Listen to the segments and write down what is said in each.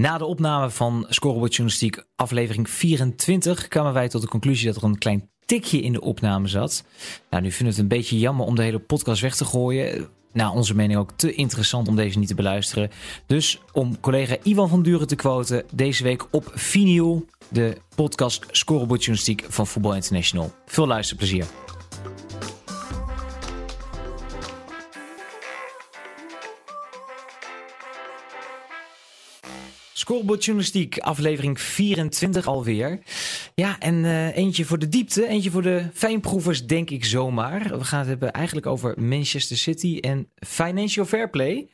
Na de opname van Scoreboard Journalistiek aflevering 24 kwamen wij tot de conclusie dat er een klein tikje in de opname zat. Nou, nu vinden we het een beetje jammer om de hele podcast weg te gooien. Nou, onze mening ook te interessant om deze niet te beluisteren. Dus om collega Ivan van Duren te quoten, deze week op Vinyl, de podcast Scoreboard Journalistiek van Voetbal International. Veel luisterplezier. Scoreboard Journalistiek, aflevering 24 alweer. Ja, en uh, eentje voor de diepte, eentje voor de fijnproevers, denk ik zomaar. We gaan het hebben eigenlijk over Manchester City en Financial Fair Play.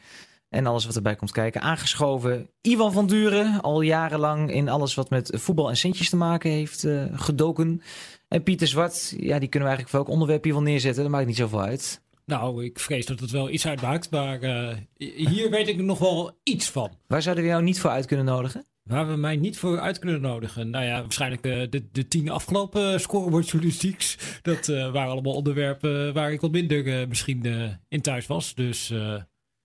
En alles wat erbij komt kijken. Aangeschoven Ivan van Duren, al jarenlang in alles wat met voetbal en centjes te maken heeft uh, gedoken. En Pieter Zwart, ja, die kunnen we eigenlijk voor elk onderwerp hier wel neerzetten. Dat maakt niet zoveel uit. Nou, ik vrees dat het wel iets uitmaakt, maar uh, hier weet ik nog wel iets van. Waar zouden we jou niet voor uit kunnen nodigen? Waar we mij niet voor uit kunnen nodigen? Nou ja, waarschijnlijk de, de, de tien afgelopen scorebordjournalistieks. Dat uh, waren allemaal onderwerpen waar ik wat minder uh, misschien in thuis was. Dus,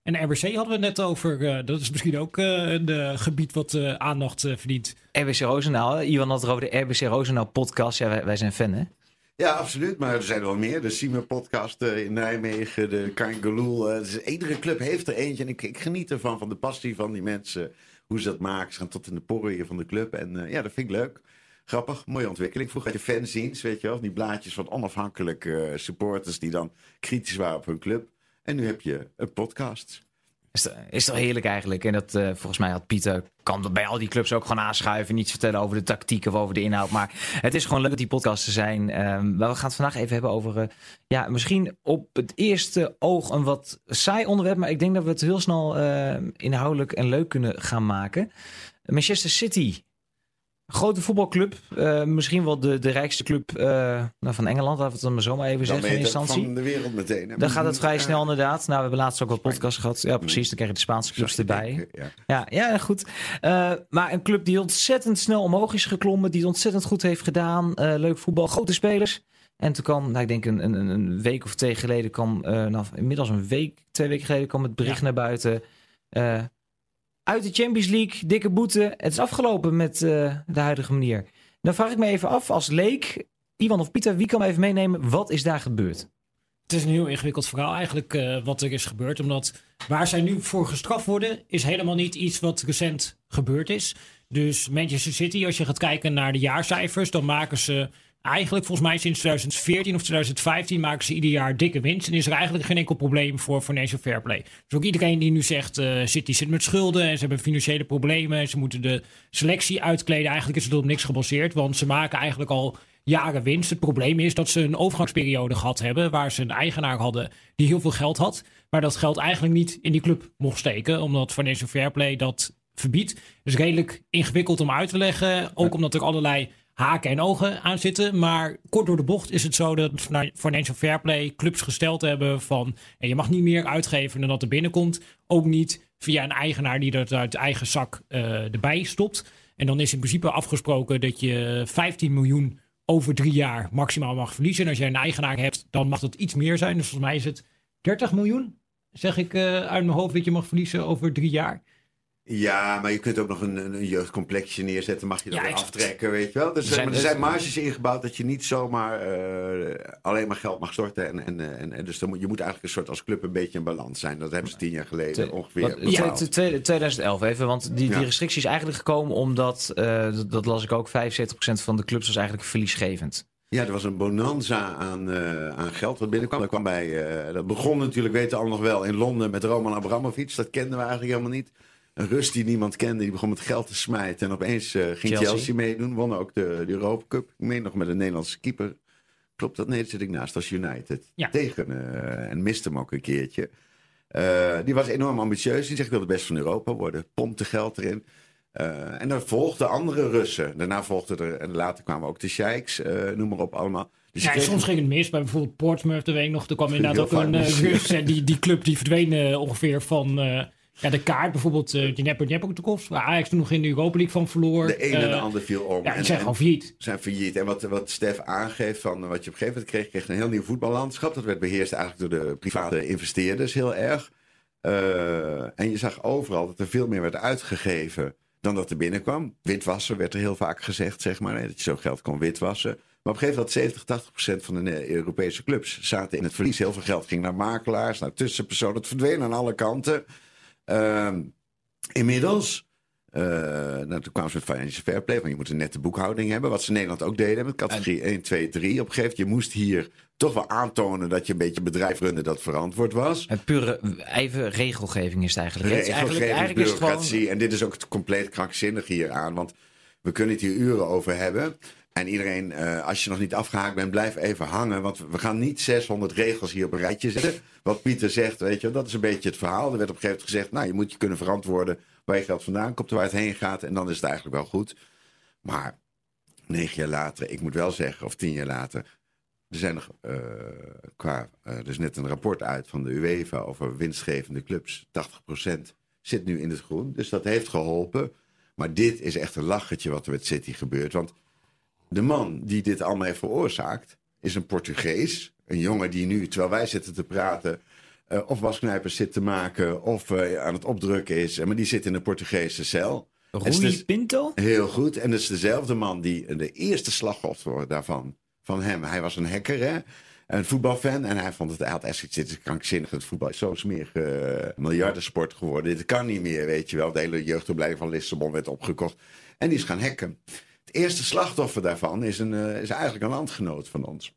en RBC hadden we net over. dat is misschien ook een gebied wat aandacht verdient. RBC Roosendaal, Iwan had het over de RBC Roosendaal podcast. Ja, wij, wij zijn fan hè? Ja, absoluut. Maar er zijn wel meer. De Siemen podcast in Nijmegen, de Kangaloo. Uh, dus iedere club heeft er eentje. En ik, geniet ervan, van de passie van die mensen. Hoe ze dat maken. Ze gaan tot in de porren van de club. En uh, ja, dat vind ik leuk. Grappig, mooie ontwikkeling. Vroeger had je fanzines, weet je wel. Die blaadjes van onafhankelijke supporters die dan kritisch waren op hun club. En nu heb je een podcast. Is, is toch heerlijk eigenlijk. En dat uh, volgens mij had Pieter, kan bij al die clubs ook gewoon aanschuiven. Niets vertellen over de tactiek of over de inhoud. Maar het is gewoon leuk dat die podcasts er zijn. Um, we gaan het vandaag even hebben over, uh, ja, misschien op het eerste oog een wat saai onderwerp. Maar ik denk dat we het heel snel uh, inhoudelijk en leuk kunnen gaan maken. Manchester City grote voetbalclub. Uh, misschien wel de, de rijkste club uh, nou, van Engeland, laten we het dan maar zo maar even zeggen in instantie. van de wereld meteen. Hè? Dan gaat het vrij snel inderdaad. Nou, we hebben laatst ook wat podcasts gehad. Ja, precies. Dan krijg je de Spaanse clubs erbij. ja. ja. Ja, goed. Uh, maar een club die ontzettend snel omhoog is geklommen. Die het ontzettend goed heeft gedaan. leuk voetbal, grote spelers. En toen kwam, nou, ik denk een, een, een week of twee geleden kwam, nou, inmiddels een week, twee weken geleden kwam het bericht ja. naar buiten uit de Champions League, dikke boete. Het is afgelopen met uh, de huidige manier. Dan vraag ik me even af, als leek, Ivan of Pieter, wie kan me even meenemen? Wat is daar gebeurd? Het is een heel ingewikkeld verhaal eigenlijk uh, wat er is gebeurd. Omdat waar zij nu voor gestraft worden, is helemaal niet iets wat recent gebeurd is. Dus Manchester City, als je gaat kijken naar de jaarcijfers, dan maken ze eigenlijk volgens mij sinds 2014 of 2015 maken ze ieder jaar dikke winst. En is er eigenlijk geen enkel probleem voor financial fair play. Dus ook iedereen die nu zegt, uh, City zit met schulden en ze hebben financiële problemen en ze moeten de selectie uitkleden. Eigenlijk is het op niks gebaseerd, want ze maken eigenlijk al jaren winst. Het probleem is dat ze een overgangsperiode gehad hebben waar ze een eigenaar hadden die heel veel geld had. Maar dat geld eigenlijk niet in die club mocht steken, omdat financial fair play dat verbiedt. Dus redelijk ingewikkeld om uit te leggen. Ook omdat er allerlei haken en ogen aan zitten. Maar kort door de bocht is het zo dat Financial Fair Play clubs gesteld hebben van... Je mag niet meer uitgeven dan dat er binnenkomt. Ook niet via een eigenaar die dat uit eigen zak uh, erbij stopt. En dan is in principe afgesproken dat je 15 miljoen over drie jaar maximaal mag verliezen. En als jij een eigenaar hebt, dan mag dat iets meer zijn. Dus volgens mij is het 30 miljoen, zeg ik uh, uit mijn hoofd, dat je mag verliezen over drie jaar. Ja, maar je kunt ook nog een, een jeugdcomplexje neerzetten. Mag je dat ja, weer aftrekken, weet je wel? Dus, er zijn, er zijn marges ingebouwd dat je niet zomaar uh, alleen maar geld mag storten. En, en, en, en dus dan moet, je moet eigenlijk een soort als club een beetje in balans zijn. Dat hebben ze tien jaar geleden Te, ongeveer. Wat, ja, 2011 even, want die, die restrictie is eigenlijk gekomen omdat, uh, dat, dat, las ik ook, 75% van de clubs was eigenlijk verliesgevend. Ja, er was een bonanza aan, uh, aan geld wat binnenkwam. Dat, kwam bij, dat begon natuurlijk, weten we allemaal nog wel, in Londen met Roman Abramovic. Dat kenden we eigenlijk helemaal niet een Rus die niemand kende, die begon met geld te smijten. En opeens uh, ging Chelsea. Chelsea meedoen, wonnen ook de, de Europa Cup. Ik meen nog met een Nederlandse keeper. Klopt dat? Nee, dat zit ik naast als United. Ja. Tegen uh, en miste hem ook een keertje. Uh, die was enorm ambitieus. Die zegt, ik wil de best van Europa worden. Pompte geld erin. en dan volgden andere Russen. Daarna volgden er, en later kwamen ook de Sheiks, noem maar op allemaal. Dus ja, soms ging het mis. Bij bijvoorbeeld Portsmouth de week nog. Er kwam inderdaad ook een Rus. En die, die club die verdween ongeveer van ja, de kaart bijvoorbeeld, uh, Dnepr Dnepr waar Ajax toen nog in de Europa League van verloor. De ene en de uh, ander viel om. Ja, die zijn gewoon failliet. Zijn failliet. En wat, wat Stef aangeeft van wat je op een gegeven moment kreeg, kreeg een heel nieuw voetballandschap. Dat werd beheerst eigenlijk door de private investeerders heel erg. Uh, en je zag overal dat er veel meer werd uitgegeven dan dat er binnenkwam. Witwassen werd er heel vaak gezegd, zeg maar. Dat je zo geld kon witwassen. Maar op een gegeven moment 70, 80 procent van de Europese clubs zaten in het verlies. Heel veel geld ging naar makelaars, naar tussenpersonen. Het verdween aan alle kanten. Ehm, inmiddels uh, nou, toen kwamen ze met financial fair play. Van je moet een nette boekhouding hebben. Wat ze in Nederland ook deden met categorie 1, 2, 3. Op een gegeven moment, je moest hier toch wel aantonen dat je een beetje bedrijf runde dat verantwoord was. En pure even regelgeving is het eigenlijk. Regelgeving, eigenlijk, bureaucratie. Gewoon... En dit is ook het compleet krankzinnig hier aan. Want we kunnen het hier uren over hebben. En iedereen, uh, als je nog niet afgehaakt bent, blijf even hangen. Want we gaan niet 600 regels hier op een rijtje zetten. Wat Pieter zegt, weet je, dat is een beetje het verhaal. Er werd op een gegeven moment gezegd, nou, je moet je kunnen verantwoorden waar je geld vandaan komt, waar het heen gaat. En dan is het eigenlijk wel goed. Maar negen jaar later, ik moet wel zeggen, of tien jaar later. Er zijn nog uh, qua. Uh, er is net een rapport uit van de UEFA over winstgevende clubs. 80% zit nu in het groen. Dus dat heeft geholpen. Maar dit is echt een lachertje wat er met City gebeurt. Want de man die dit allemaal heeft veroorzaakt, is een Portugees. Een jongen die nu, terwijl wij zitten te praten, uh, of wasknijpers zit te maken of uh, aan het opdrukken is. Maar die zit in een Portugese cel. Rui Pinto? Heel goed. En dat is dezelfde man die de eerste slachtoffer daarvan, van hem. Hij was een hacker, hè? Een voetbalfan. En hij vond het, hij had echt dit is krankzinnig. Het voetbal is zo'n smerige uh, miljardensport geworden. Dit kan niet meer, weet je wel. De hele jeugdopleiding van Lissabon werd opgekocht. En die is gaan hacken. Het eerste slachtoffer daarvan is, een, is eigenlijk een landgenoot van ons.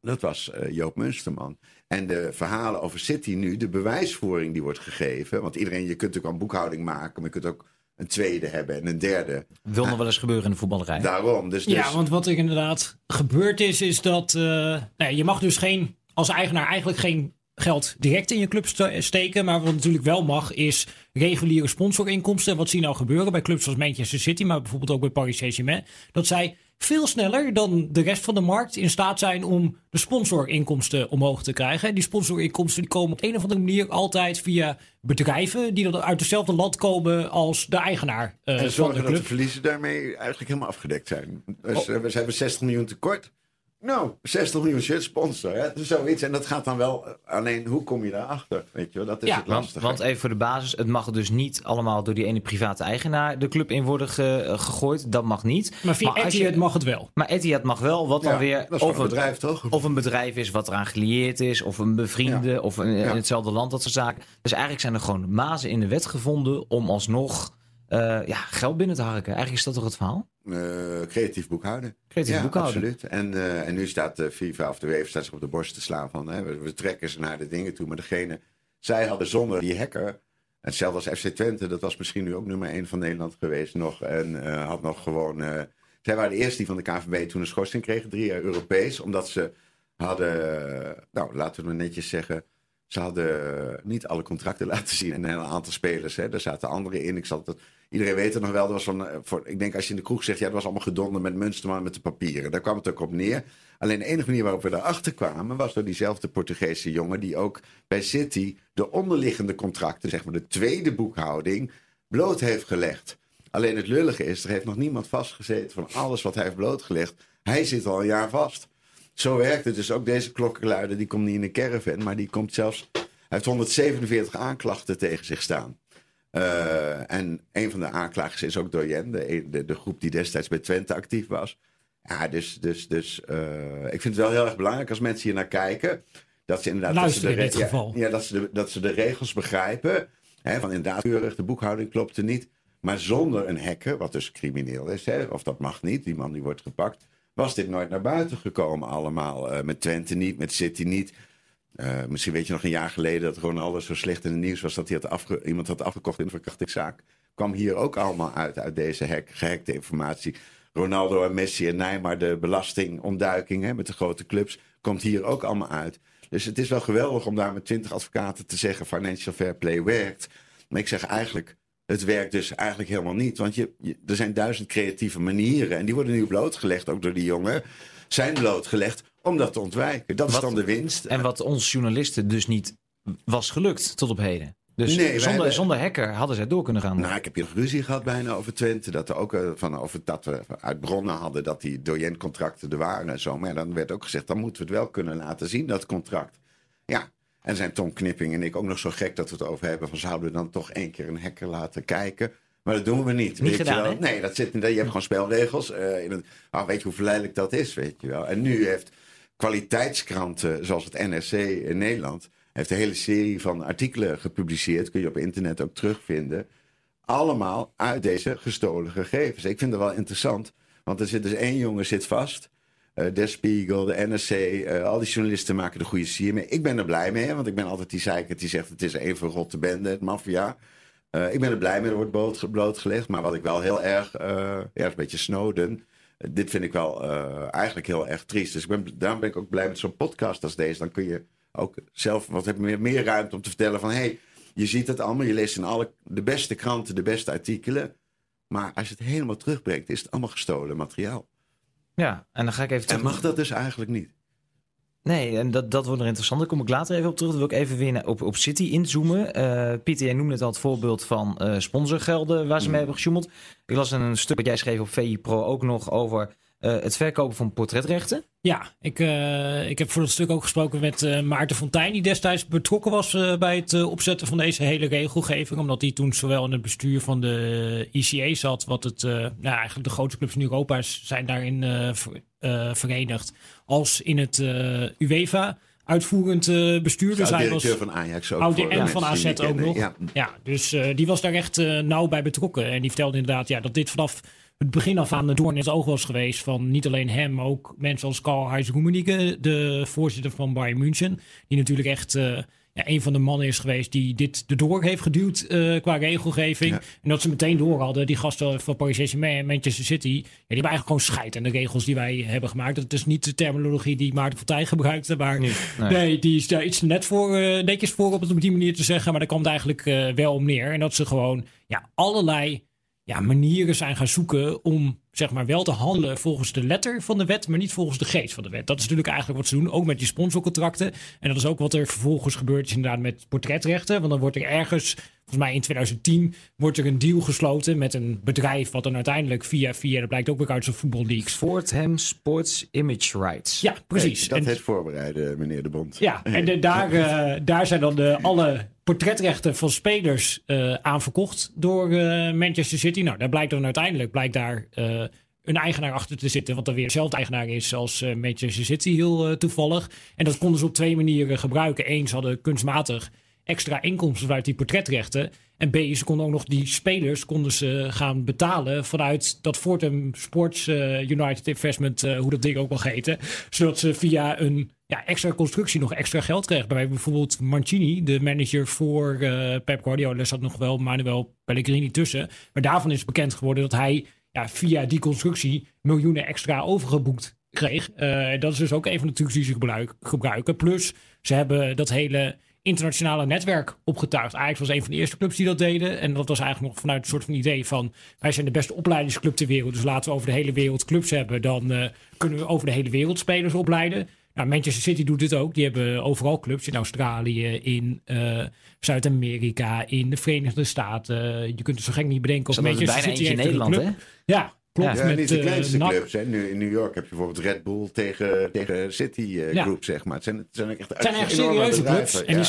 Dat was Joop Munsterman. En de verhalen over City nu, de bewijsvoering die wordt gegeven. Want iedereen, je kunt ook een boekhouding maken, maar je kunt ook een tweede hebben en een derde. Wil nog wel eens gebeuren in de voetballerij. Daarom. Dus, dus... Ja, want wat er inderdaad gebeurd is, is dat uh, je mag dus geen, als eigenaar eigenlijk geen geld direct in je club steken. Maar wat natuurlijk wel mag, is reguliere sponsorinkomsten. Wat zie je nou gebeuren bij clubs als Manchester City, maar bijvoorbeeld ook bij Paris Saint-Germain? Dat zij veel sneller dan de rest van de markt in staat zijn om de sponsorinkomsten omhoog te krijgen. Die sponsorinkomsten die komen op een of andere manier altijd via bedrijven die dan uit hetzelfde land komen als de eigenaar uh, en van de club. dat de verliezen daarmee eigenlijk helemaal afgedekt zijn. Dus oh. we hebben 60 miljoen tekort. Nou, 60 miljoen shirt sponsor. Hè? is zoiets. En dat gaat dan wel. Alleen, hoe kom je daarachter? Weet je wel? Dat is het lastige. Want, even voor de basis: het mag dus niet allemaal door die ene private eigenaar de club in worden gegooid. Dat mag niet. Maar via maar Etihad mag het wel. Maar Etihad mag wel. Wat dan weer. Of een bedrijf toch? Of een bedrijf is wat eraan gelieerd is. Of een bevriende. Of in hetzelfde land, dat soort zaken. Dus eigenlijk zijn er gewoon mazen in de wet gevonden om alsnog. Uh, ja, geld binnen te harken. Eigenlijk is dat toch het verhaal? Uh, creatief boekhouden. Creatief ja, boekhouden. Absoluut. En, uh, en nu staat FIFA of de UEFA staat zich op de borst te slaan van hè, we, we, trekken ze naar de dingen toe. Maar degene, zij hadden zonder die hacker, hetzelfde als FC Twente, dat was misschien nu ook nummer 1 van Nederland geweest nog. En uh, had nog gewoon. zij waren de eerste die van de KVB toen een schorsing kregen, drie jaar Europees. Omdat ze hadden, nou laten we het netjes zeggen. Ze hadden niet alle contracten laten zien en een aantal spelers. Hè. Er zaten anderen in. Ik zal het Iedereen weet het nog wel. Dat was van, eh, voor, ik denk als je in de kroeg zegt, ja, dat was allemaal gedonder met Munsterman met de papieren. Daar kwam het ook op neer. Alleen de enige manier waarop we daarachter kwamen, was door diezelfde Portugese jongen die ook bij City de onderliggende contracten, zeg maar de tweede boekhouding, bloot heeft gelegd. Alleen het lullige is, er heeft nog niemand vastgezeten van alles wat hij heeft blootgelegd. Hij zit al een jaar vast. Zo werkt het dus ook deze klokkenluider, die komt niet in een caravan, maar die komt zelfs... Hij heeft 147 aanklachten tegen zich staan. Uh, en een van de aanklagers is ook Doyen, de, de, de, groep die destijds bij Twente actief was. Ja, dus, dus, dus uh, ik vind het wel heel erg belangrijk als mensen hier naar kijken. Dat ze inderdaad dat ze de, in dit geval. Ja, dat, ze de, dat ze de regels begrijpen. Hè, van inderdaad, keurig, de boekhouding klopte niet. Maar zonder een hacker, wat dus crimineel is, hè, of dat mag niet, die man die wordt gepakt, was dit nooit naar buiten gekomen allemaal. Uh, met Twente niet, met City niet. Uh, misschien weet je nog een jaar geleden dat Ronaldo zo slecht in het nieuws was dat hij had iemand had afgekocht in een verkrachtingszaak. Kwam hier ook allemaal uit, uit deze hack, gehackte informatie. Ronaldo en Messi en Neymar, de belastingontduiking hè, met de grote clubs, komt hier ook allemaal uit. Dus het is wel geweldig om daar met twintig advocaten te zeggen: financial fair play werkt. Maar ik zeg eigenlijk, het werkt dus eigenlijk helemaal niet. Want je, je, er zijn duizend creatieve manieren en die worden nu blootgelegd, ook door die jongen. Zijn blootgelegd om dat te ontwijken. Dat is dan de winst. En wat ons journalisten dus niet was gelukt tot op heden. Dus nee, zonder, zonder hacker hadden zij door kunnen gaan. Nou, ik heb hier ruzie gehad bijna over Twente. Dat, er ook, uh, van, over, dat we uit bronnen hadden dat die doyencontracten er waren en zo. Maar dan werd ook gezegd, dan moeten we het wel kunnen laten zien, dat contract. Ja, en zijn Tom Knipping en ik ook nog zo gek dat we het over hebben van zouden we dan toch één keer een hacker laten kijken. Maar dat doen we niet. Niet weet gedaan, je wel? Nee, dat zit, je hebt gewoon spelregels. eh, in het, ah, weet je hoe verleidelijk dat is, weet je wel. En nu heeft kwaliteitskranten zoals het NRC in Nederland... heeft een hele serie van artikelen gepubliceerd. Kun je op internet ook terugvinden. Allemaal uit deze gestolen gegevens. Ik vind dat wel interessant. Want er zit dus één jongen zit vast... Eh Der Spiegel, de NRC, eh, al die journalisten maken de goede sier mee. Ik ben er blij mee, want ik ben altijd die zeiker die zegt... het is een verrotte bende, het maffia. Eh, ik ben er blij mee, er wordt bloot, blootgelegd. Maar wat ik wel heel erg, ja, een beetje Snowden. Dit vind ik wel eh, eigenlijk heel erg triest. Dus ik ben, daarom ben ik ook blij met zo'n podcast als deze. Dan kun je ook zelf wat heb meer, meer ruimte om te vertellen van... hey, je ziet het allemaal, je leest in alle, de beste kranten de beste artikelen. Maar als je het helemaal terugbrengt, is het allemaal gestolen materiaal. Ja, en dan ga ik even En terug. mag dat dus eigenlijk niet? Nee, en dat, dat wordt nog interessant. Daar kom ik later even op terug. Dan wil ik even weer op, op City inzoomen. Eh Pieter, jij noemde het al het voorbeeld van eh, sponsorgelden waar ze mee hebben gesjoemeld. Ik las een stuk wat jij schreef op VI Pro ook nog over het verkopen van portretrechten. Ja, ik, eh, ik heb voor dat stuk ook gesproken met eh, Maarten Fontijn, die destijds betrokken was eh, bij het eh, opzetten van deze hele regelgeving. Omdat hij toen zowel in het bestuur van de ICA zat, wat het, eh, nou, eigenlijk de grootste clubs in Europa zijn daarin eh, ver- eh, verenigd, als in het eh, UEFA uitvoerend eh, bestuur. Dus hij was directeur van Ajax ook. Oude en van AZ ook kennen. nog. Ja. Ja, dus eh, die was daar echt eh, nauw bij betrokken. En die vertelde inderdaad ja, dat dit vanaf het begin af aan de doorn in het oog was geweest van niet alleen hem, maar ook mensen als Karl-Heinz Rummenigge, de voorzitter van Bayern München. Die natuurlijk echt eh, ja, een van de mannen is geweest die dit erdoor heeft geduwd eh, qua regelgeving. Ja. En dat ze meteen door hadden, die gasten van Paris Saint-Germain en Manchester City, ja, die hebben eigenlijk gewoon scheid aan de regels die wij hebben gemaakt. Dat is niet de terminologie die Maarten Fontijn gebruikte, maar Nee. Nee, die is daar iets net voor, eh, netjes voor om het op die manier te zeggen. Maar daar komt het eigenlijk wel om neer. En dat ze gewoon ja, allerlei ja, manieren zijn gaan zoeken om zeg maar wel te handelen volgens de letter van de wet, maar niet volgens de geest van de wet. Dat is natuurlijk eigenlijk wat ze doen, ook met die sponsorcontracten. En dat is ook wat er vervolgens gebeurt is inderdaad met portretrechten. Want dan wordt er ergens, volgens mij in 2010, wordt er een deal gesloten met een bedrijf wat dan uiteindelijk via, via dat blijkt ook weer uit zijn voetballeaks. Fordham Sports Image Rights. Ja, precies. Dat En- heet voorbereiden, meneer de Bond. Ja, en de- daar, eh, daar zijn dan de, alle portretrechten van spelers eh aan verkocht door eh, Manchester City. Nou, daar blijkt dan uiteindelijk blijkt daar eh, een eigenaar achter te zitten, wat dan weer dezelfde eigenaar is als Manchester City, heel toevallig. En dat konden ze op twee manieren gebruiken. Ze hadden kunstmatig extra inkomsten vanuit die portretrechten. En B, ze konden ook nog die spelers konden ze gaan betalen vanuit dat Fortum Sports United Investment, hoe dat ding ook mag heten. Zodat ze via een ja, extra constructie nog extra geld kregen. Bij bijvoorbeeld Mancini, de manager voor eh, Pep Guardiola, zat nog wel Manuel Pellegrini tussen. Maar daarvan is bekend geworden dat hij ja, via die constructie miljoenen extra overgeboekt kreeg. Eh, dat is dus ook een van de trucs die ze gebruik- gebruiken. Plus, ze hebben dat hele internationale netwerk opgetuigd. Ajax was een van de eerste clubs die dat deden. En dat was eigenlijk nog vanuit een soort van idee van... wij zijn de beste opleidingsclub ter wereld. Dus laten we over de hele wereld clubs hebben. Dan eh, kunnen we over de hele wereld spelers opleiden. Nou, Manchester City doet dit ook. Die hebben overal clubs. In Australië, in eh, Zuid-Amerika, in de Verenigde Staten. Je kunt het zo gek niet bedenken. Of Manchester bijna City eentje in Nederland, club. hè? Ja, klopt. Ja, met, niet de eh, kleinste clubs. Hè. Nu, in New York heb je bijvoorbeeld Red Bull tegen, tegen City eh, Ja. Group, zeg maar. Het zijn, het zijn echt, Het zijn echt serieuze bedrijven. clubs. En Ja. die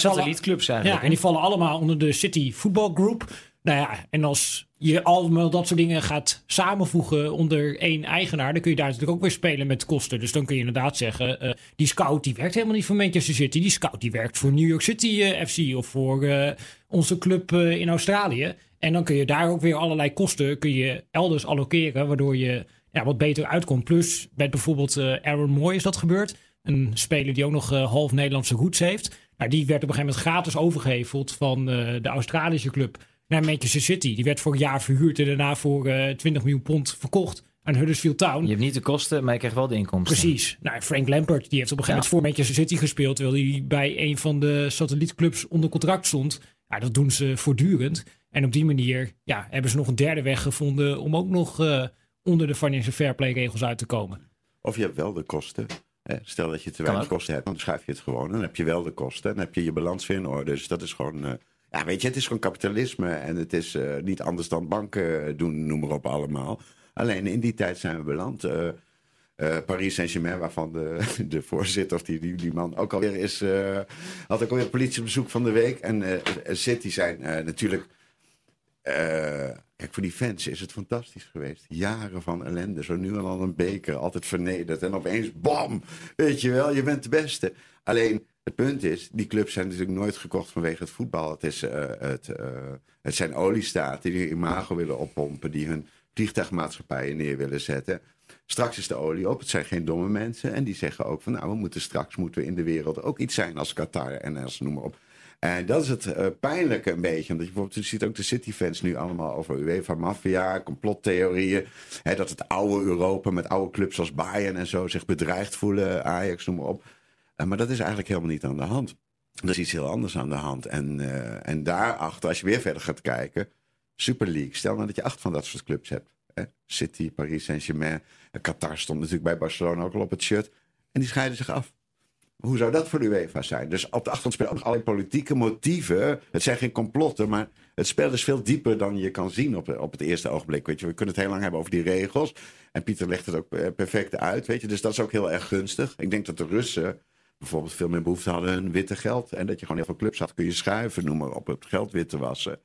eigenlijk. Ja, en die vallen allemaal onder de City Football Group. Nou ja, en als je allemaal dat soort dingen gaat samenvoegen onder één eigenaar, dan kun je daar natuurlijk ook weer spelen met kosten. Dus dan kun je inderdaad zeggen, eh, die scout die werkt helemaal niet voor Manchester City. Die scout die werkt voor New York City eh, FC of voor eh, onze club in Australië. En dan kun je daar ook weer allerlei kosten kun je elders allokeren, waardoor je ja, wat beter uitkomt. Plus met bijvoorbeeld Aaron Moy is dat gebeurd. Een speler die ook nog half Nederlandse roots heeft. Nou, die werd op een gegeven moment gratis overgeheveld van de Australische club naar Manchester City. Die werd voor een jaar verhuurd en daarna voor eh 20 miljoen pond verkocht aan Huddersfield Town. Je hebt niet de kosten, maar je krijgt wel de inkomsten. Precies. Nou, Frank Lampert die heeft op een gegeven moment voor Manchester City gespeeld, terwijl hij bij een van de satellietclubs onder contract stond. Ja, dat doen ze voortdurend. En op die manier ja, hebben ze nog een derde weg gevonden om ook nog eh, onder de financial fair play regels uit te komen. Of je hebt wel de kosten. Hè. Stel dat je te weinig kosten hebt, dan schuif je het gewoon. Dan heb je wel de kosten. Dan heb je je balans weer in orde. Dus dat is gewoon... eh, ja, weet je, het is gewoon kapitalisme. En het is eh, niet anders dan banken doen, noem maar op allemaal. Alleen in die tijd zijn we beland. Eh, eh, Paris Saint-Germain, waarvan de, de voorzitter of die, die, man ook alweer is... eh, had ook alweer politiebezoek van de week. En eh, City zijn eh, natuurlijk kijk, voor die fans is het fantastisch geweest. Jaren van ellende. Zo nu en dan een beker, altijd vernederd. En opeens, bam! Weet je wel, je bent de beste. Alleen, het punt is, die clubs zijn natuurlijk nooit gekocht vanwege het voetbal. Het, is, het, het zijn oliestaten die hun imago willen oppompen. Die hun vliegtuigmaatschappijen neer willen zetten. Straks is de olie op. Het zijn geen domme mensen. En die zeggen ook van nou, we moeten straks moeten we in de wereld ook iets zijn als Qatar en als noem maar op. En dat is het uh, pijnlijke een beetje. Omdat je bijvoorbeeld je ziet ook de City-fans nu allemaal over UEFA maffia, complottheorieën. Hè, dat het oude Europa met oude clubs als Bayern en zo zich bedreigd voelen. Ajax, noem maar op. Uh, maar dat is eigenlijk helemaal niet aan de hand. Er is iets heel anders aan de hand. En, uh, en daarachter, als je weer verder gaat kijken, Super League. Stel nou dat je acht van dat soort clubs hebt. Hè? City, Paris Saint-Germain. Qatar stond natuurlijk bij Barcelona ook al op het shirt. En die scheiden zich af. Hoe zou dat voor de UEFA zijn? Dus op de achtergrond spelen ook allerlei politieke motieven. Het zijn geen complotten, maar het spel is veel dieper dan je kan zien op, op het eerste ogenblik. Weet je, we kunnen het heel lang hebben over die regels. En Pieter legt het ook eh, perfect uit. Weet je, dus dat is ook heel erg gunstig. Ik denk dat de Russen bijvoorbeeld veel meer behoefte hadden aan witte geld. En dat je gewoon heel veel clubs had kun je schuiven, noem maar op, het geld wit te wassen.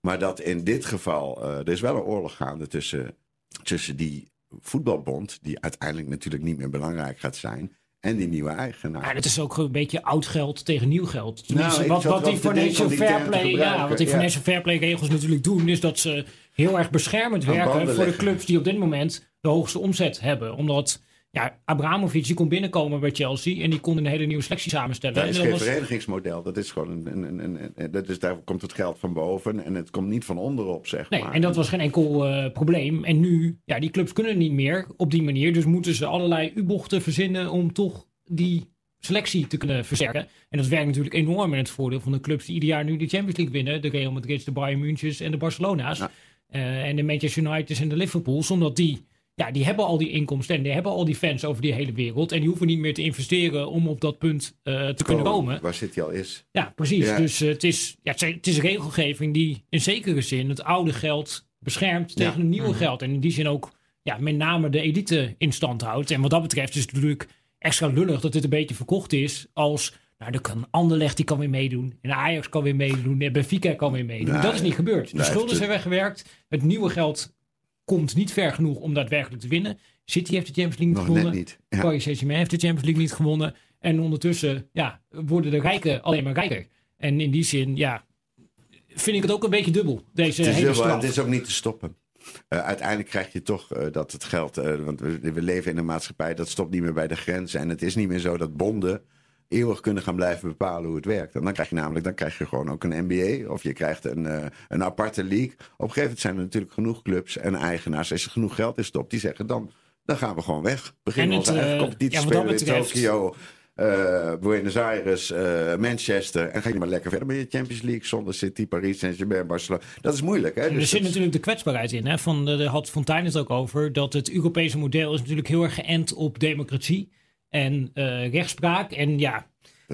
Maar dat in dit geval, uh, er is wel een oorlog gaande tussen, tussen die voetbalbond, die uiteindelijk natuurlijk niet meer belangrijk gaat zijn, en die nieuwe eigenaar. Ja, dat is ook een beetje oud geld tegen nieuw geld. Nou, wat, wat die financial fair play, ja, wat die financial fair play regels natuurlijk doen, is dat ze heel erg beschermend werken voor de clubs die op dit moment de hoogste omzet hebben. Omdat ja, Abramovic die kon binnenkomen bij Chelsea en die kon een hele nieuwe selectie samenstellen. Dat is en geen was... verenigingsmodel. Dat is gewoon een, een, een, een, dat is, daar komt het geld van boven en het komt niet van onderop, zeg nee, maar. En dat was geen enkel uh, probleem. En nu, ja, die clubs kunnen niet meer op die manier. Dus moeten ze allerlei U-bochten verzinnen om toch die selectie te kunnen versterken. En dat werkt natuurlijk enorm in het voordeel van de clubs die ieder jaar nu de Champions League winnen. De Real Madrid, de Bayern München en de Barcelona's. Ja. Uh, en de Manchester United en de Liverpools. Omdat die ja, die hebben al die inkomsten en die hebben al die fans over die hele wereld. En die hoeven niet meer te investeren om op dat punt uh, te kunnen komen. Waar City al is. Ja, precies. Ja. Dus uh, het, is, ja, het is regelgeving die in zekere zin het oude geld beschermt tegen ja. het nieuwe mm-hmm. geld. En in die zin ook ja, met name de elite in stand houdt. En wat dat betreft is het natuurlijk extra lullig dat dit een beetje verkocht is als... Nou, er kan Anderlecht die kan weer meedoen. En Ajax kan weer meedoen. En Benfica kan weer meedoen. Nee, dat is niet gebeurd. De schulden zijn weggewerkt. Het nieuwe geld komt niet ver genoeg om daadwerkelijk te winnen. City heeft de Champions League niet Nog gewonnen. Niet. Ja. Paris Saint-Germain heeft de Champions League niet gewonnen. En ondertussen ja, worden de rijken alleen maar rijker. En in die zin, ja, vind ik het ook een beetje dubbel. Deze het is hele dubbel. Het is ook niet te stoppen. Uh, uiteindelijk krijg je toch uh, dat het geld, uh, want we, we, leven in een maatschappij dat stopt niet meer bij de grens. En het is niet meer zo dat bonden eeuwig kunnen gaan blijven bepalen hoe het werkt. En dan krijg je namelijk, dan krijg je gewoon ook een NBA of je krijgt een, uh, een aparte league. Op een gegeven moment zijn er natuurlijk genoeg clubs en eigenaars. Als er genoeg geld is stopt, die zeggen dan, dan gaan we gewoon weg. Beginnen onze uh, eigen competitie ja, spelen betreft... in Tokio. Uh, Buenos Aires, uh, Manchester. En ga je maar lekker verder met je Champions League zonder City, Paris, Saint-Germain, Barcelona. Dat is moeilijk. Hè? er Dus zit dat... natuurlijk de kwetsbaarheid in. Hè? Van, de had Fontijn het ook over. Dat het Europese model is natuurlijk heel erg geënt op democratie en uh, rechtspraak. En ja,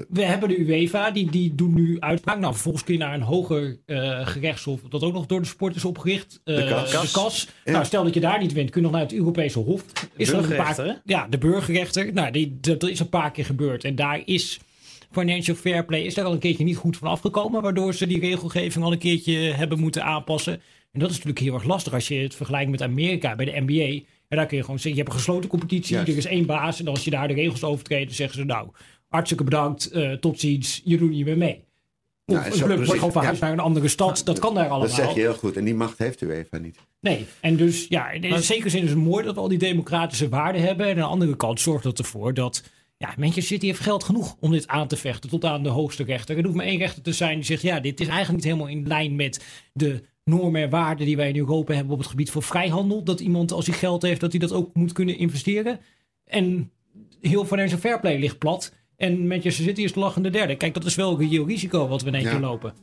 we hebben de UEFA, die, die doen nu uitspraak. Nou, vervolgens kun je naar een hoger uh, gerechtshof, dat ook nog door de sport is opgericht. Uh, de kas. De kas. Ja. Nou, stel dat je daar niet wint, kun je nog naar het Europese Hof. Is er een paar, ja, de burgerrechter. Nou, die, dat is een paar keer gebeurd. En daar is financial fair play is daar al een keertje niet goed van afgekomen. Waardoor ze die regelgeving al een keertje hebben moeten aanpassen. En dat is natuurlijk heel erg lastig als je het vergelijkt met Amerika bij de NBA. En daar kun je gewoon zeggen, je hebt een gesloten competitie, Juist. er is één baas. En als je daar de regels overtreedt, zeggen ze nou, hartstikke bedankt, uh, tot ziens, je doet niet meer mee. Of Ja, een club wordt gewoon verhuisd Ja. naar een andere stad, dat kan daar allemaal. Dat zeg je heel goed. En die macht heeft de UEFA niet. Nee, en dus ja, in zekere zin is het mooi dat we al die democratische waarden hebben. En aan de andere kant zorgt dat ervoor dat ja, Manchester City heeft geld genoeg om dit aan te vechten tot aan de hoogste rechter. Er hoeft maar één rechter te zijn die zegt, ja, dit is eigenlijk niet helemaal in lijn met de normen en waarden die wij in Europa hebben op het gebied van vrijhandel. Dat iemand als hij geld heeft, dat hij dat ook moet kunnen investeren. En heel financial fair play ligt plat. En Manchester City is de lachende derde. Kijk, dat is wel een reëel risico wat we in één Ja. keer lopen.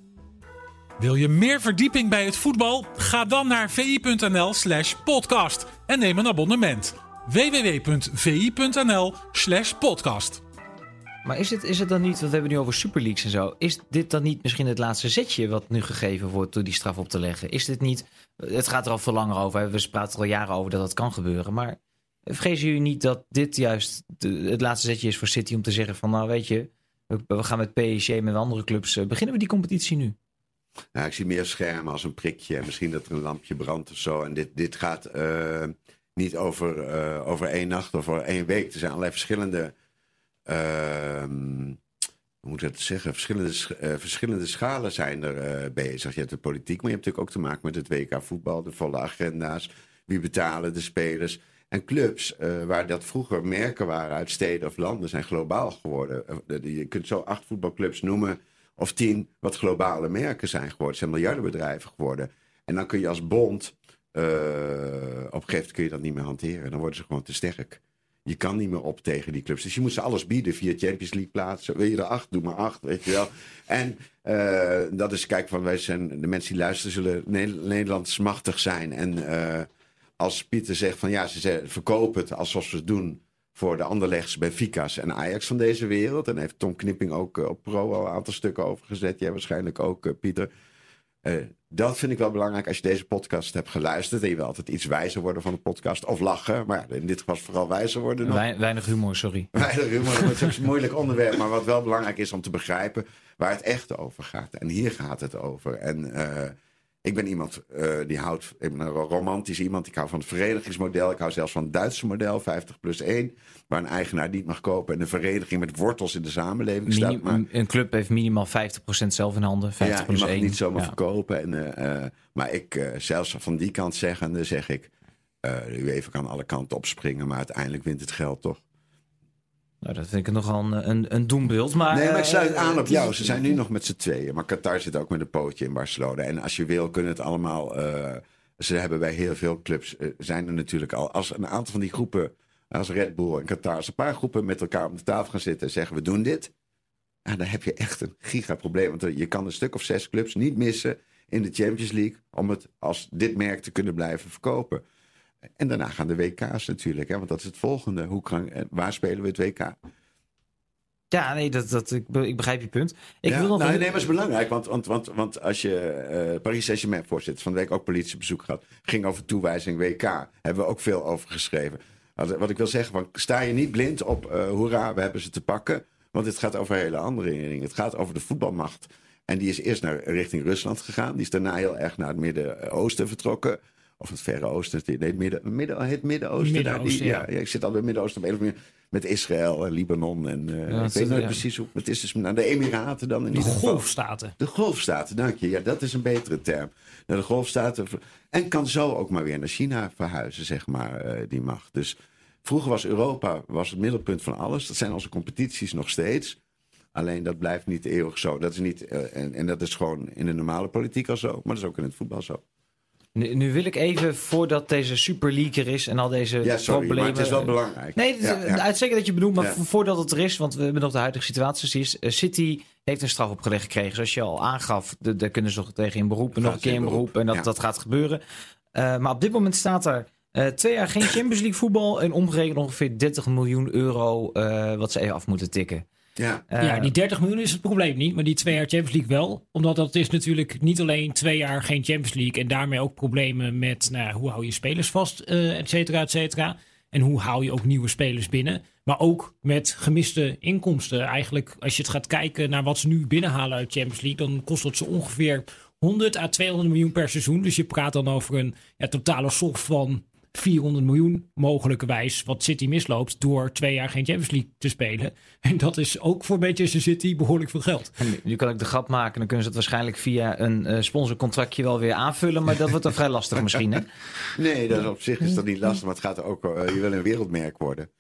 Wil je meer verdieping bij het voetbal? Ga dan naar vi.nl slash podcast en neem een abonnement. www.vi.nl slash podcast. Maar is het, is het dan niet, want we hebben nu over Super en zo. Is dit dan niet misschien het laatste zetje wat nu gegeven wordt door die straf op te leggen? Is dit niet, het gaat er al veel langer over. We praten er al jaren over dat dat kan gebeuren. Maar vrezen jullie niet dat dit juist de- het laatste zetje is voor City om te zeggen van nou weet je, we, gaan met PSG met andere clubs, eh, beginnen we die competitie nu? Nou, ik zie meer schermen als een prikje. En misschien dat er een lampje brandt of zo. En dit, dit gaat uh, niet over, uh, over één nacht of over één week. Er zijn allerlei verschillende. Uh, hoe moet ik dat zeggen? Verschillende, uh, verschillende schalen zijn er bezig. Je hebt de politiek, maar je hebt natuurlijk ook te maken met het WK voetbal, de volle agenda's. Wie betalen de spelers? En clubs, uh, waar dat vroeger merken waren uit steden of landen, zijn globaal geworden. Je kunt zo acht voetbalclubs noemen of tien wat globale merken zijn geworden. Zijn miljardenbedrijven geworden. En dan kun je als bond, uh, op een gegeven moment kun je dat niet meer hanteren. Dan worden ze gewoon te sterk. Je kan niet meer op tegen die clubs. Dus je moet ze alles bieden via Champions League plaatsen. Wil je er acht, doe maar acht, weet je wel. En uh, dat is, kijk, van wij zijn, de mensen die luisteren zullen Nederlands machtig zijn. En uh, als Pieter zegt van ja, ze verkopen het alsof ze het doen voor de Anderlechts, Benfica's en Ajax van deze wereld. En heeft Tom Knipping ook uh, op Pro al een aantal stukken over gezet. Jij waarschijnlijk ook, Pieter. Uh, dat vind ik wel belangrijk als je deze podcast hebt geluisterd. En je wil altijd iets wijzer worden van de podcast. Of lachen. Maar in dit geval vooral wijzer worden. Nog. Weinig humor, sorry. Weinig humor. Dat is een moeilijk onderwerp. Maar wat wel belangrijk is om te begrijpen waar het echt over gaat. En hier gaat het over. En ik ben iemand uh, die houdt, ik ben een romantisch iemand. Ik hou van het verenigingsmodel. Ik hou zelfs van het Duitse model, 50 plus 1. Waar een eigenaar niet mag kopen en een vereniging met wortels in de samenleving staat. Maar, een club heeft minimaal 50% zelf in handen. 50 ja, plus je mag 1. niet zomaar ja. verkopen. En, uh, uh, maar ik, zelfs van die kant zeggende, zeg ik. de UEFA kan alle kanten opspringen, maar uiteindelijk wint het geld toch. Nou, dat vind ik nogal een, een, een doembeeld. Maar, nee, maar ik sluit aan op jou. Ze zijn nu nog met z'n tweeën. Maar Qatar zit ook met een pootje in Barcelona. En als je wil, kunnen het allemaal. Uh, ze hebben bij heel veel clubs. Uh, zijn er natuurlijk al. Als een aantal van die groepen. Als Red Bull en Qatar. Als een paar groepen met elkaar op de tafel gaan zitten en zeggen: we doen dit. Ja, dan heb je echt een gigaprobleem. Want je kan een stuk of zes clubs niet missen in de Champions League. om het als dit merk te kunnen blijven verkopen. En daarna gaan de WK's natuurlijk, hè, want dat is het volgende. Hoe kan, waar spelen we het WK? Ja, nee, dat, dat, ik, ik begrijp je punt. Ik ja, wil nog nou, nee, maar het is belangrijk, want, want, want, want als je uh, Paris Saint-Germain voorzitter, van de week ook politiebezoek gehad, ging over toewijzing WK, hebben we ook veel over geschreven. Wat ik wil zeggen, van, sta je niet blind op, uh, hoera, we hebben ze te pakken, want het gaat over hele andere dingen. Het gaat over de voetbalmacht. En die is eerst naar, richting Rusland gegaan, die is daarna heel erg naar het Midden-Oosten vertrokken. Of het Verre Oosten, nee, het Midden-Oosten. Midden, het Midden-Oosten, Midden-Oosten, ja. ja. Ik zit al bij het Midden-Oosten op een of andere manier met Israël en Libanon. En uh, Ja, ik weet nooit ja. precies hoe. Het is dus naar de Emiraten dan in De golfstaten. De golfstaten, dank je. Ja, dat is een betere term. Naar de golfstaten. En kan zo ook maar weer naar China verhuizen, zeg maar, eh, die macht. Dus vroeger was Europa was het middelpunt van alles. Dat zijn onze competities nog steeds. Alleen dat blijft niet eeuwig zo. Dat is niet, eh, en, en dat is gewoon in de normale politiek al zo. Maar dat is ook in het voetbal zo. Nu, nu wil ik even, voordat deze Super League er is en al deze Ja, sorry, problemen... maar het is wel belangrijk. Nee, het Ja, ja. uitstekend dat je benoemt, maar voordat het er is, want we hebben nog de huidige situatie precies. eh, City heeft een straf opgelegd gekregen, zoals je al aangaf. Daar kunnen ze nog tegen in beroep, en nog een keer in beroep. En dat, dat gaat gebeuren. Eh, maar op dit moment staat er eh, twee jaar geen Champions League voetbal. En omgerekend ongeveer 30 miljoen euro wat ze even af moeten tikken. Ja. Eh, ja, die 30 miljoen is het probleem niet, maar die twee jaar Champions League wel. Omdat dat is natuurlijk niet alleen twee jaar geen Champions League en daarmee ook problemen met nou, hoe hou je spelers vast, eh et cetera, et cetera. En hoe hou je ook nieuwe spelers binnen. Maar ook met gemiste inkomsten. Eigenlijk, als je het gaat kijken naar wat ze nu binnenhalen uit Champions League, dan kost dat ze ongeveer 100 à 200 miljoen per seizoen. Dus je praat dan over een ja, totale som van 400 miljoen mogelijkerwijs wat City misloopt door twee jaar geen Champions League te spelen. En dat is ook voor Manchester City behoorlijk veel geld. En nu- kan ik de grap maken, dan kunnen ze het waarschijnlijk via een eh, sponsorcontractje wel weer aanvullen. Maar dat wordt dan vrij lastig misschien. Hè? Nee, dat is op zich is dat niet lastig. Maar het gaat ook, eh, je wil een wereldmerk worden.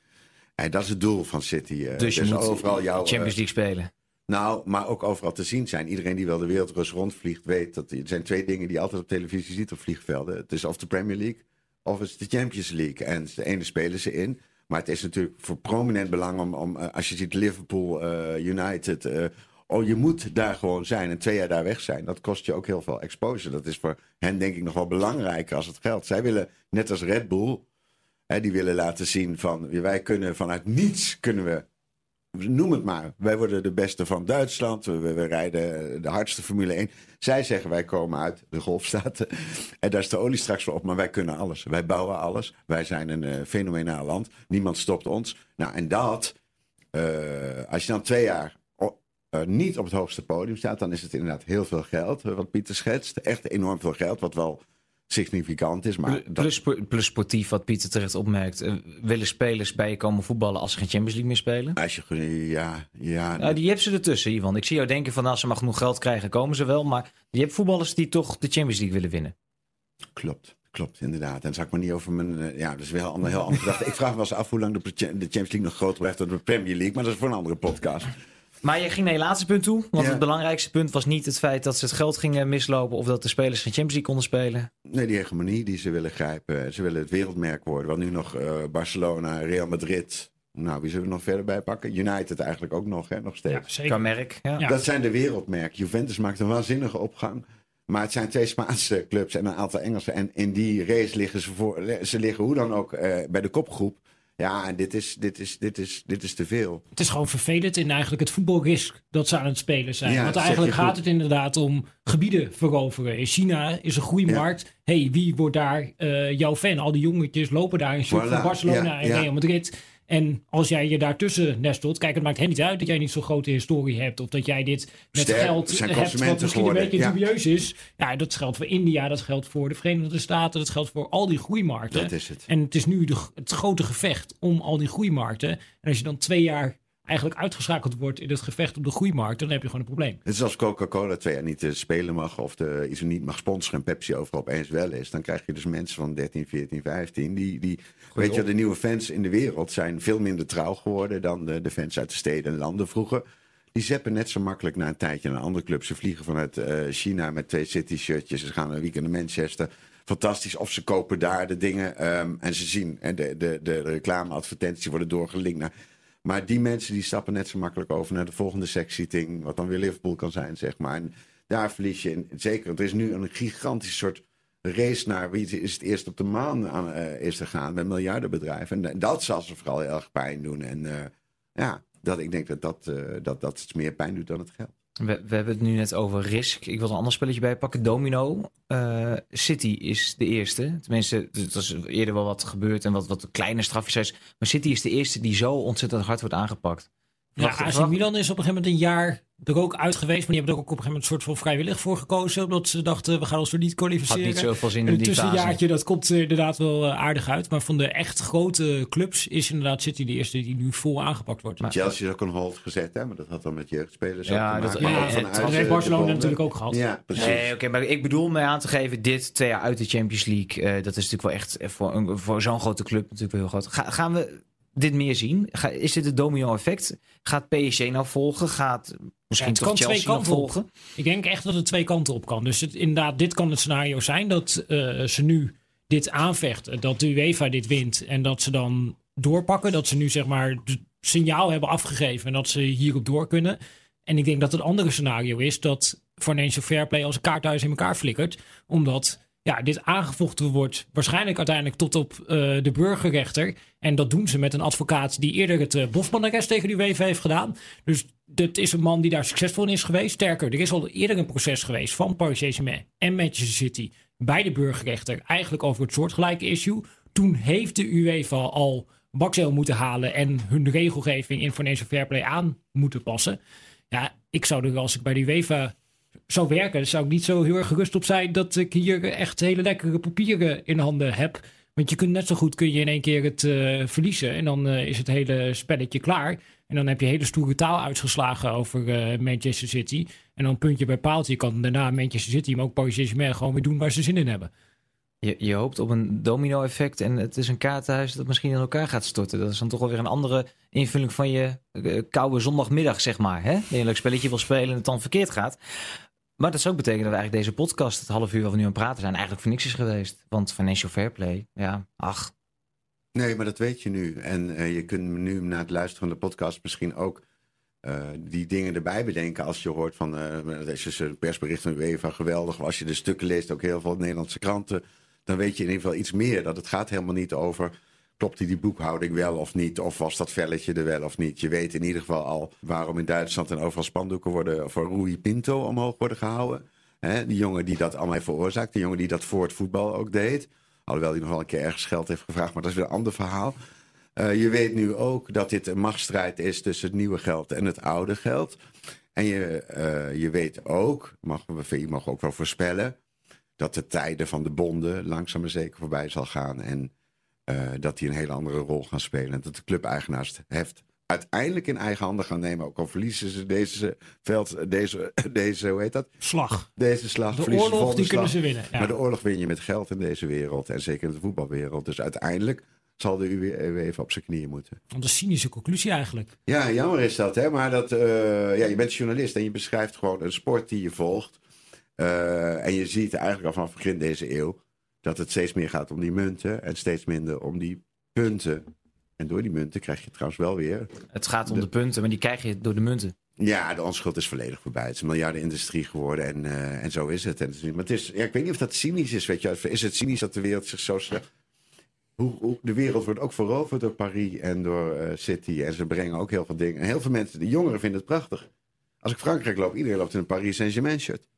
En dat is het doel van City. eh. Dus je moet overal jouw, Champions League spelen. Nou, maar ook overal te zien zijn. Iedereen die wel de wereldrus rondvliegt weet dat er zijn twee dingen die je altijd op televisie ziet op vliegvelden. Het is of de Premier League of het is de Champions League. En de ene spelen ze in. Maar het is natuurlijk voor prominent belang om, om eh, als je ziet Liverpool, eh, United. eh, oh, je moet daar gewoon zijn en twee jaar daar weg zijn. Dat kost je ook heel veel exposure. Dat is voor hen denk ik nog wel belangrijker als het geld. Zij willen, net als Red Bull, hè, die willen laten zien van wij kunnen vanuit niets kunnen we noem het maar. Wij worden de beste van Duitsland. We, rijden de hardste Formule 1. Zij zeggen wij komen uit de golfstaten. En daar is de olie straks wel op. Maar wij kunnen alles. Wij bouwen alles. Wij zijn een eh, fenomenaal land. Niemand stopt ons. Nou, en dat, eh, als je dan twee jaar o- niet op het hoogste podium staat, dan is het inderdaad heel veel geld, wat Pieter schetst. Echt enorm veel geld, wat wel significant is. Maar plus, plus sportief, wat Pieter terecht opmerkt. Uh, willen spelers bij je komen voetballen als ze geen Champions League meer spelen? Als je, ja, ja. Nou, die hebben ze ertussen, Ivan. Ik zie jou denken van als ze maar genoeg geld krijgen, komen ze wel. Maar je hebt voetballers die toch de Champions League willen winnen. Klopt. Klopt, inderdaad. En dan zou ik maar niet over mijn. Eh, ja, dat is wel een heel andere gedachte. Ik vraag me wel eens af hoe lang de, de Champions League nog groter blijft dan de Premier League. Maar dat is voor een andere podcast. Maar je ging naar je laatste punt toe. Want het belangrijkste punt was niet het feit dat ze het geld gingen mislopen. of dat de spelers geen Champions League konden spelen. Nee, die hegemonie die ze willen grijpen. Ze willen het wereldmerk worden. Want nu nog uh, Barcelona, Real Madrid. Nou, wie zullen we nog verder bij pakken? United eigenlijk ook nog, hè? Nog steeds. Ja, zeker. merk. Ja. Dat zijn de wereldmerken. Juventus maakt een waanzinnige opgang. Maar het zijn twee Spaanse clubs en een aantal Engelse. En in die race liggen ze voor. Ze liggen hoe dan ook uh, bij de kopgroep. Ja, en dit is, dit, is, dit, is, dit is te veel. Het is gewoon vervelend in eigenlijk het voetbalrisk dat ze aan het spelen zijn. Ja, Want eigenlijk gaat het inderdaad om gebieden veroveren. In China is een groeimarkt. Ja. hey, wie wordt daar uh, jouw fan? Al die jongetjes lopen daar in voilà. van Barcelona en Real Madrid. En als jij je daartussen nestelt, kijk, het maakt hen niet uit dat jij niet zo'n grote historie hebt. Of dat jij dit met geld hebt wat misschien een beetje dubieus is. Ja, dat geldt voor India, dat geldt voor de Verenigde Staten, dat geldt voor al die groeimarkten. Dat is het. En het is nu de, het grote gevecht om al die groeimarkten. En als je dan twee jaar eigenlijk uitgeschakeld wordt in het gevecht op de groeimarkt, dan heb je gewoon een probleem. Het is als Coca-Cola twee jaar niet te spelen mag of de, iets niet mag sponsoren en Pepsi overal opeens wel is. Dan krijg je dus mensen van 13, 14, 15 die, die weet je, de nieuwe fans in de wereld zijn veel minder trouw geworden dan de, de fans uit de steden en landen vroeger. Die zeppen net zo makkelijk na een tijdje naar een andere club. Ze vliegen vanuit uh, China met twee City-shirtjes. Ze gaan een weekend naar Manchester. Fantastisch. Of ze kopen daar de dingen. Um, en ze zien. En de, de, de reclameadvertenties worden doorgelinkt naar maar die mensen die stappen net zo makkelijk over naar de volgende seksieting. Wat dan weer Liverpool kan zijn, zeg maar. En daar verlies je. In, zeker, er is nu een gigantische soort race naar wie is het eerst op de maan aan, uh, is gegaan met miljardenbedrijven. En, dat zal ze vooral heel erg pijn doen. En uh, ja, dat, ik denk dat dat, uh, dat dat meer pijn doet dan het geld. We, we, hebben het nu net over Risk. Ik wil een ander spelletje bij pakken. Domino. Uh, City is de eerste. Tenminste, er is eerder wel wat gebeurd en wat, wat kleine strafjes. Maar City is de eerste die zo ontzettend hard wordt aangepakt. Ja, AC Milan is op een gegeven moment een jaar er ook uit geweest. Maar die hebben er ook op een gegeven moment een soort van vrijwillig voor gekozen. Omdat ze dachten, we gaan ons er niet kwalificeren. Had niet zoveel zin in die tussenjaartje, dat komt inderdaad wel uh, aardig uit. Maar van de echt grote clubs is inderdaad City de eerste die nu vol aangepakt wordt. Maar, Chelsea is ook een hold gezet, hè? Maar dat had dan met jeugdspelers ja, dat, ja, dat heeft Barcelona natuurlijk ook gehad. Ja, precies. Nee, oké, maar ik bedoel mij aan te geven, dit twee jaar uit de Champions League. Uh, dat is natuurlijk wel echt voor, voor zo'n grote club natuurlijk wel heel groot. Ga, gaan we dit meer zien? Ga, is dit het domino-effect? Gaat PSG nou volgen? Gaat misschien ja, toch Chelsea nog volgen? Ik denk echt dat het twee kanten op kan. Dus het, inderdaad, dit kan het scenario zijn dat uh, ze nu dit aanvechten. Dat de UEFA dit wint en dat ze dan doorpakken. Dat ze nu zeg maar het signaal hebben afgegeven en dat ze hierop door kunnen. En ik denk dat het andere scenario is dat Financial Fair Play als een kaarthuis in elkaar flikkert. Omdat ja, dit aangevochten wordt waarschijnlijk uiteindelijk tot op uh, de burgerrechter. En dat doen ze met een advocaat die eerder het uh, Bofman-arrest tegen de UEFA heeft gedaan. Dus dit is een man die daar succesvol in is geweest. Sterker, er is al eerder een proces geweest van Paris en Manchester City bij de burgerrechter. Eigenlijk over het soortgelijke issue. Toen heeft de UEFA al bakzeil moeten halen en hun regelgeving in financial fair play aan moeten passen. Ja, ik zou er als ik bij de UEFA zou werken, zou ik niet zo heel erg gerust op zijn dat ik hier echt hele lekkere papieren in handen heb. Want je kunt net zo goed kun je in één keer het uh, verliezen. En dan uh, is het hele spelletje klaar. En dan heb je hele stoere taal uitgeslagen over uh, Manchester City. En dan puntje bij paaltje. Je kan daarna Manchester City, maar ook Paris Saint-Germain gewoon weer doen waar ze zin in hebben. Je, je hoopt op een domino-effect en het is een kaartenhuis dat misschien in elkaar gaat storten. Dat is dan toch wel weer een andere invulling van je koude zondagmiddag, zeg maar. Hè? Een leuk spelletje wil spelen en het dan verkeerd gaat. Maar dat zou ook betekenen dat eigenlijk deze podcast, het half uur waar we nu aan praten zijn, eigenlijk voor niks is geweest. Want financial fair play, ja, ach. Nee, maar dat weet je nu. En uh, je kunt nu na het luisteren van de podcast misschien ook uh, die dingen erbij bedenken. Als je hoort van, uh, is dus persbericht van UEFA geweldig. Als je de stukken leest, ook heel veel Nederlandse kranten. Dan weet je in ieder geval iets meer. Dat het gaat helemaal niet over klopt die, boekhouding wel of niet? Of was dat velletje er wel of niet? Je weet in ieder geval al waarom in Duitsland en overal spandoeken worden voor Rui Pinto omhoog worden gehouden. He, die jongen die dat allemaal veroorzaakt. Die jongen die dat voor het voetbal ook deed. Alhoewel hij nog wel een keer ergens geld heeft gevraagd, maar dat is weer een ander verhaal. Uh, je weet nu ook dat dit een machtsstrijd is tussen het nieuwe geld en het oude geld. En je, uh, je weet ook, mag, VI mag ook wel voorspellen, dat de tijden van de bonden langzaam maar zeker voorbij zal gaan. En uh, dat die een hele andere rol gaan spelen. En dat de club-eigenaars heft uiteindelijk in eigen handen gaan nemen. Ook al verliezen ze deze veld, deze, deze hoe heet dat? Slag. Deze slag. De oorlog, die kunnen ze winnen. Ja. Maar de oorlog win je met geld in deze wereld. En zeker in de voetbalwereld. Dus uiteindelijk zal de UWE even op zijn knieën moeten. Want een cynische conclusie eigenlijk. Ja, jammer is dat. Hè? Maar dat, uh, ja, je bent journalist en je beschrijft gewoon een sport die je volgt. Uh, en je ziet eigenlijk al vanaf begin deze eeuw dat het steeds meer gaat om die munten en steeds minder om die punten. En door die munten krijg je trouwens wel weer. Het gaat om de, punten, maar die krijg je door de munten. Ja, de onschuld is volledig voorbij. Het is een miljardenindustrie geworden en, uh, en zo is het. En, maar het is, ja, ik weet niet of dat cynisch is. Weet je. Is het cynisch dat de wereld zich zo slecht. Hoe, hoe, de wereld wordt ook veroverd door Paris en door uh, City. En ze brengen ook heel veel dingen. En heel veel mensen, de jongeren, vinden het prachtig. Als ik Frankrijk loop, iedereen loopt in een Paris Saint-Germain shirt.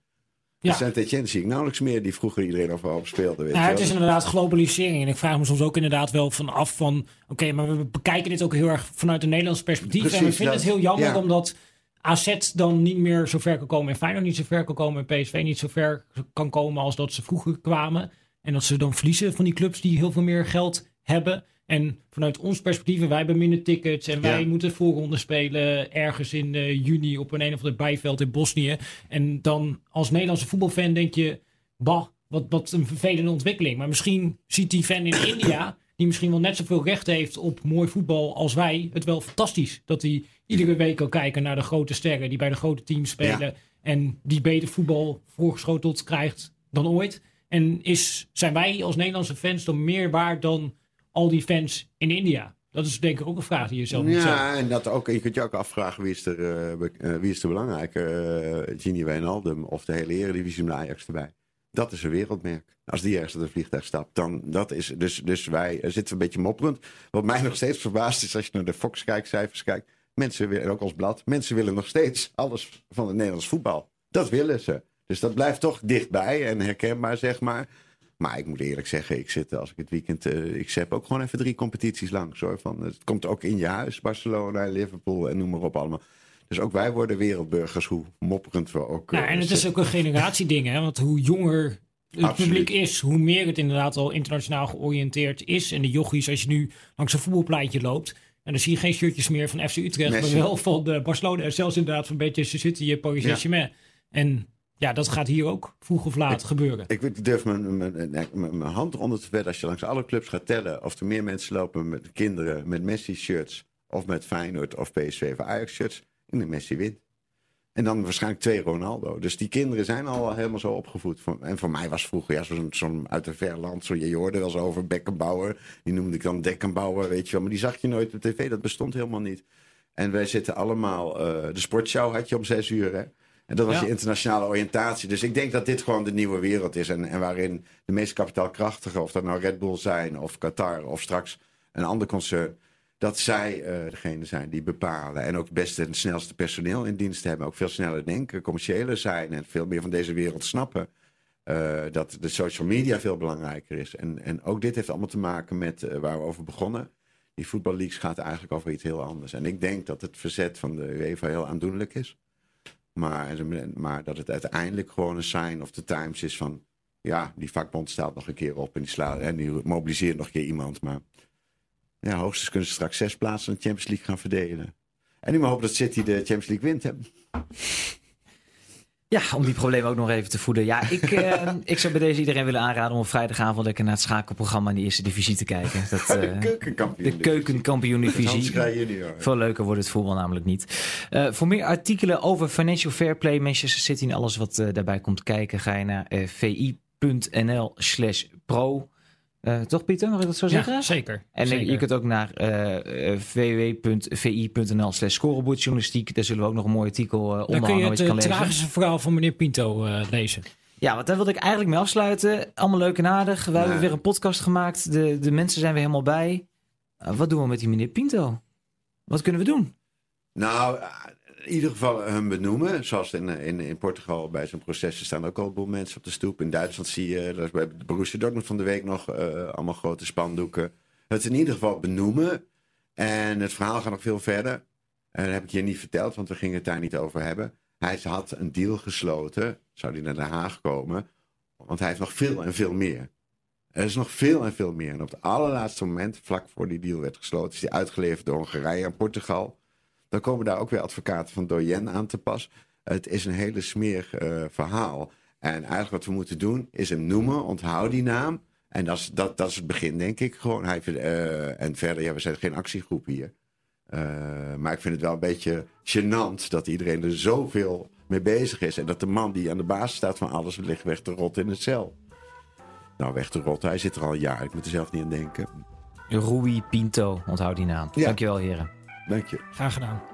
Ja. Saint-Etienne zie ik nauwelijks meer die vroeger iedereen overal op speelde. Weet ja, het is inderdaad globalisering. En ik vraag me soms ook inderdaad wel van af van... Oké, maar we bekijken dit ook heel erg vanuit een Nederlands perspectief. Precies, en we vinden het heel jammer ja. omdat AZ dan niet meer zo ver kan komen... en Feyenoord niet zo ver kan komen... en PSV niet zo ver kan komen als dat ze vroeger kwamen. En dat ze dan verliezen van die clubs die heel veel meer geld hebben... En vanuit ons perspectief, wij hebben minder tickets en wij ja. moeten voorronde spelen ergens in uh, juni op een een of ander bijveld in Bosnië. En dan als Nederlandse voetbalfan denk je, bah, wat, wat een vervelende ontwikkeling. Maar misschien ziet die fan in India, die misschien wel net zoveel recht heeft op mooi voetbal als wij, het wel fantastisch. Dat hij iedere week kan kijken naar de grote sterren die bij de grote teams spelen. Ja. En die beter voetbal voorgeschoteld krijgt dan ooit. En is, zijn wij als Nederlandse fans dan meer waard dan al die fans in India? Dat is denk ik ook een vraag die je zelf moet stellen. Ja, en dat ook, je kunt je ook afvragen wie is er, uh, wie is er belangrijker? Uh, Gini Wijnaldum of de hele Eredivisie met Ajax erbij? Dat is een wereldmerk. Als die ergens uit een vliegtuig stapt, dan dat is. Dus, dus wij zitten een beetje mopperend. Wat mij nog steeds verbaast is als je naar de Fox kijkt, cijfers kijkt. Mensen willen, en ook als blad, mensen willen nog steeds alles van het Nederlands voetbal. Dat willen ze. Dus dat blijft toch dichtbij en herkenbaar, zeg maar. Maar ik moet eerlijk zeggen, ik zit als ik het weekend. Uh, ik zet ook gewoon even drie competities langs hoor. Van, het komt ook in je huis, Barcelona, Liverpool en noem maar op allemaal. Dus ook wij worden wereldburgers, hoe mopperend we ook. Ja, en het is ook een generatieding, hè? Want hoe jonger het Absoluut. publiek is, hoe meer het inderdaad al internationaal georiënteerd is. En de jochies, als je nu langs een voetbalpleintje loopt. En dan zie je geen shirtjes meer van FC Utrecht, Messi. maar wel van de Barcelona. En zelfs inderdaad van Manchester City, Paris Saint-Germain. Ja. En ja, dat gaat hier ook vroeg of laat ik, gebeuren. Ik durf mijn, mijn, mijn, hand eronder te wedden als je langs alle clubs gaat tellen of er meer mensen lopen met kinderen met Messi-shirts of met Feyenoord of PSV of Ajax-shirts. En de Messi wint. En dan waarschijnlijk twee Ronaldo. Dus die kinderen zijn al helemaal zo opgevoed. En voor mij was vroeger ja, zo'n zo uit een ver land. Zo, je hoorde wel eens over Beckenbauer. Die noemde ik dan Dekkenbauer, weet je wel. Maar die zag je nooit op tv. Dat bestond helemaal niet. En wij zitten allemaal... Uh, de sportshow had je om zes uur, hè. En dat was ja. je internationale oriëntatie. Dus ik denk dat dit gewoon de nieuwe wereld is. En, en waarin de meest kapitaalkrachtige, of dat nou Red Bull zijn, of Qatar, of straks een ander concern, dat zij uh, degene zijn die bepalen. En ook het beste en snelste personeel in dienst hebben. Ook veel sneller denken, commerciëler zijn en veel meer van deze wereld snappen. Uh, dat de social media veel belangrijker is. En, en ook dit heeft allemaal te maken met uh, waar we over begonnen. Die voetballeaks gaat eigenlijk over iets heel anders. En ik denk dat het verzet van de UEFA heel aandoenlijk is. Maar, maar dat het uiteindelijk gewoon een sign of the times is van... Ja, die vakbond staat nog een keer op en die, slaat, en die mobiliseert nog een keer iemand. Maar ja, hoogstens kunnen ze straks zes plaatsen in de Champions League gaan verdelen. En nu maar hopen dat City de Champions League wint. Hè? Ja, om die problemen ook nog even te voeden. Ja, ik, uh, ik zou bij deze iedereen willen aanraden om op vrijdagavond lekker naar het schakelprogramma in de eerste divisie te kijken. Dat, uh, de keukenkampioen. De keukenkampioen divisie. Veel leuker wordt het voetbal namelijk niet. Uh, voor meer artikelen over Financial Fair Play, Manchester City en alles wat daarbij komt kijken, ga je naar vi.nl slash pro. Uh, toch Pieter, mag ik dat zo zeggen? Ja, zeker. En zeker. je kunt ook naar uh, www.vi.nl slash scoreboardjournalistiek. Daar zullen we ook nog een mooi artikel uh, onder kun je het tragische verhaal van meneer Pinto lezen. Ja, want daar wilde ik eigenlijk mee afsluiten. Allemaal leuk en aardig. We hebben weer een podcast gemaakt. De, de mensen zijn weer helemaal bij. wat doen we met die meneer Pinto? Wat kunnen we doen? Nou, in ieder geval hem benoemen. Zoals in, in, in Portugal bij zo'n proces staan ook al een boel mensen op de stoep. In Duitsland zie je, dat is bij Borussia Dortmund van de week nog, uh, allemaal grote spandoeken. Het in ieder geval benoemen. En het verhaal gaat nog veel verder. En dat heb ik je niet verteld, want we gingen het daar niet over hebben. Hij had een deal gesloten, zou hij naar Den Haag komen, want hij heeft nog veel en veel meer. Er is nog veel en veel meer. En op het allerlaatste moment, vlak voor die deal werd gesloten, is hij uitgeleverd door Hongarije en Portugal. Dan komen daar ook weer advocaten van Doyen aan te pas. Het is een hele smerig uh, verhaal. En eigenlijk wat we moeten doen, is hem noemen, onthoud die naam. En dat is, dat, dat is het begin, denk ik. Gewoon. Hij, uh, en verder, ja, we zijn geen actiegroep hier. Uh, maar ik vind het wel een beetje gênant dat iedereen er zoveel mee bezig is. En dat de man die aan de basis staat van alles ligt weg te rot in de cel. Nou, weg te rot. Hij zit er al een jaar. Ik moet er zelf niet aan denken. Rui Pinto, onthoud die naam. Ja. Dankjewel, heren. Dank je. Graag gedaan.